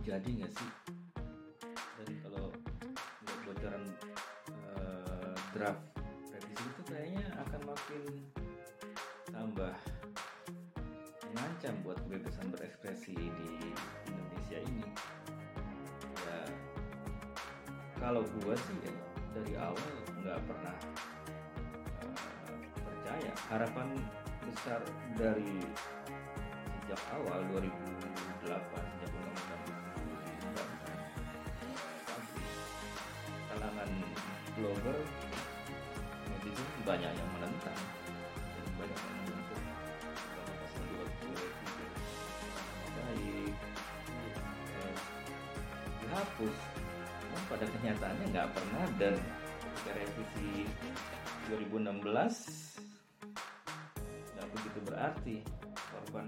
jadi nggak sih? Dan kalau lihat bocoran eh, draft revisi itu kayaknya akan makin tambah mengancam buat kebebasan berekspresi di Indonesia ini. Ya kalau gua sih ya dari awal nggak pernah eh, percaya. Harapan besar dari sejak awal 2008 sejak undang-undang banyak yang menentang. Banyak yang menuntut bahwa pasal 22 itu baik. Eh, dihapus. Namun pada kenyataannya nggak pernah dan revisi 2016 nggak begitu berarti korban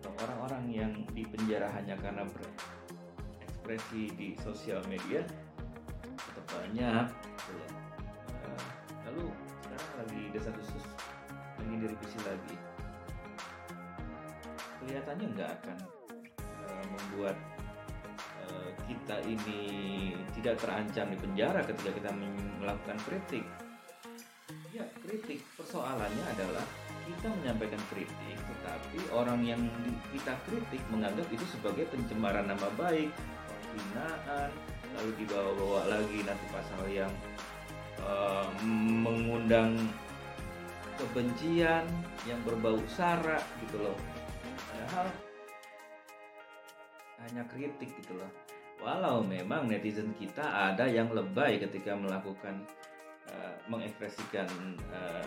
atau orang-orang yang dipenjara hanya karena berekspresi di sosial media tetap banyak direvisi lagi kelihatannya nggak akan eh, membuat eh, kita ini tidak terancam di penjara ketika kita melakukan kritik. Ya kritik. Persoalannya adalah kita menyampaikan kritik tetapi orang yang kita kritik menganggap itu sebagai pencemaran nama baik penghinaan lalu dibawa-bawa lagi nanti pasal yang eh, mengundang kebencian yang berbau sara gitu loh. Padahal hanya kritik gitu loh. Walau memang netizen kita ada yang lebay ketika melakukan eh, mengekspresikan eh,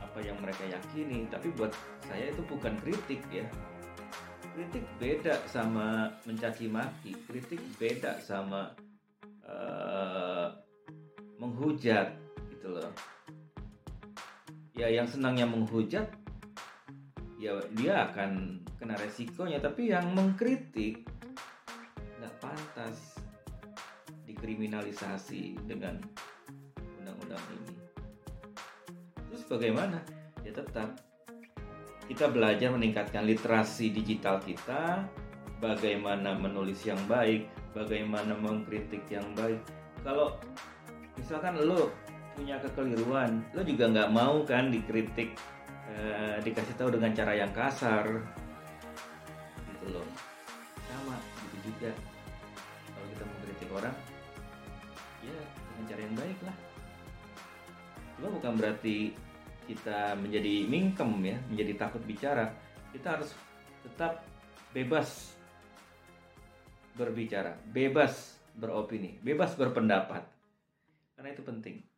apa yang mereka yakini. Tapi buat saya itu bukan kritik ya. Kritik beda sama mencaci maki. Kritik beda sama eh, menghujat gitu loh ya yang senangnya menghujat ya dia akan kena resikonya. Tapi yang mengkritik nggak pantas dikriminalisasi dengan undang-undang ini. Terus bagaimana? Ya tetap kita belajar meningkatkan literasi digital kita bagaimana menulis yang baik bagaimana mengkritik yang baik. Kalau misalkan lo punya kekeliruan. Lo juga nggak mau kan dikritik eh, dikasih tahu dengan cara yang kasar. Gitu loh. Sama gitu juga. Kalau kita mengkritik orang ya dengan cara yang baik lah. Cuma bukan berarti kita menjadi mingkem ya menjadi takut bicara. Kita harus tetap bebas berbicara bebas beropini bebas berpendapat. Karena itu penting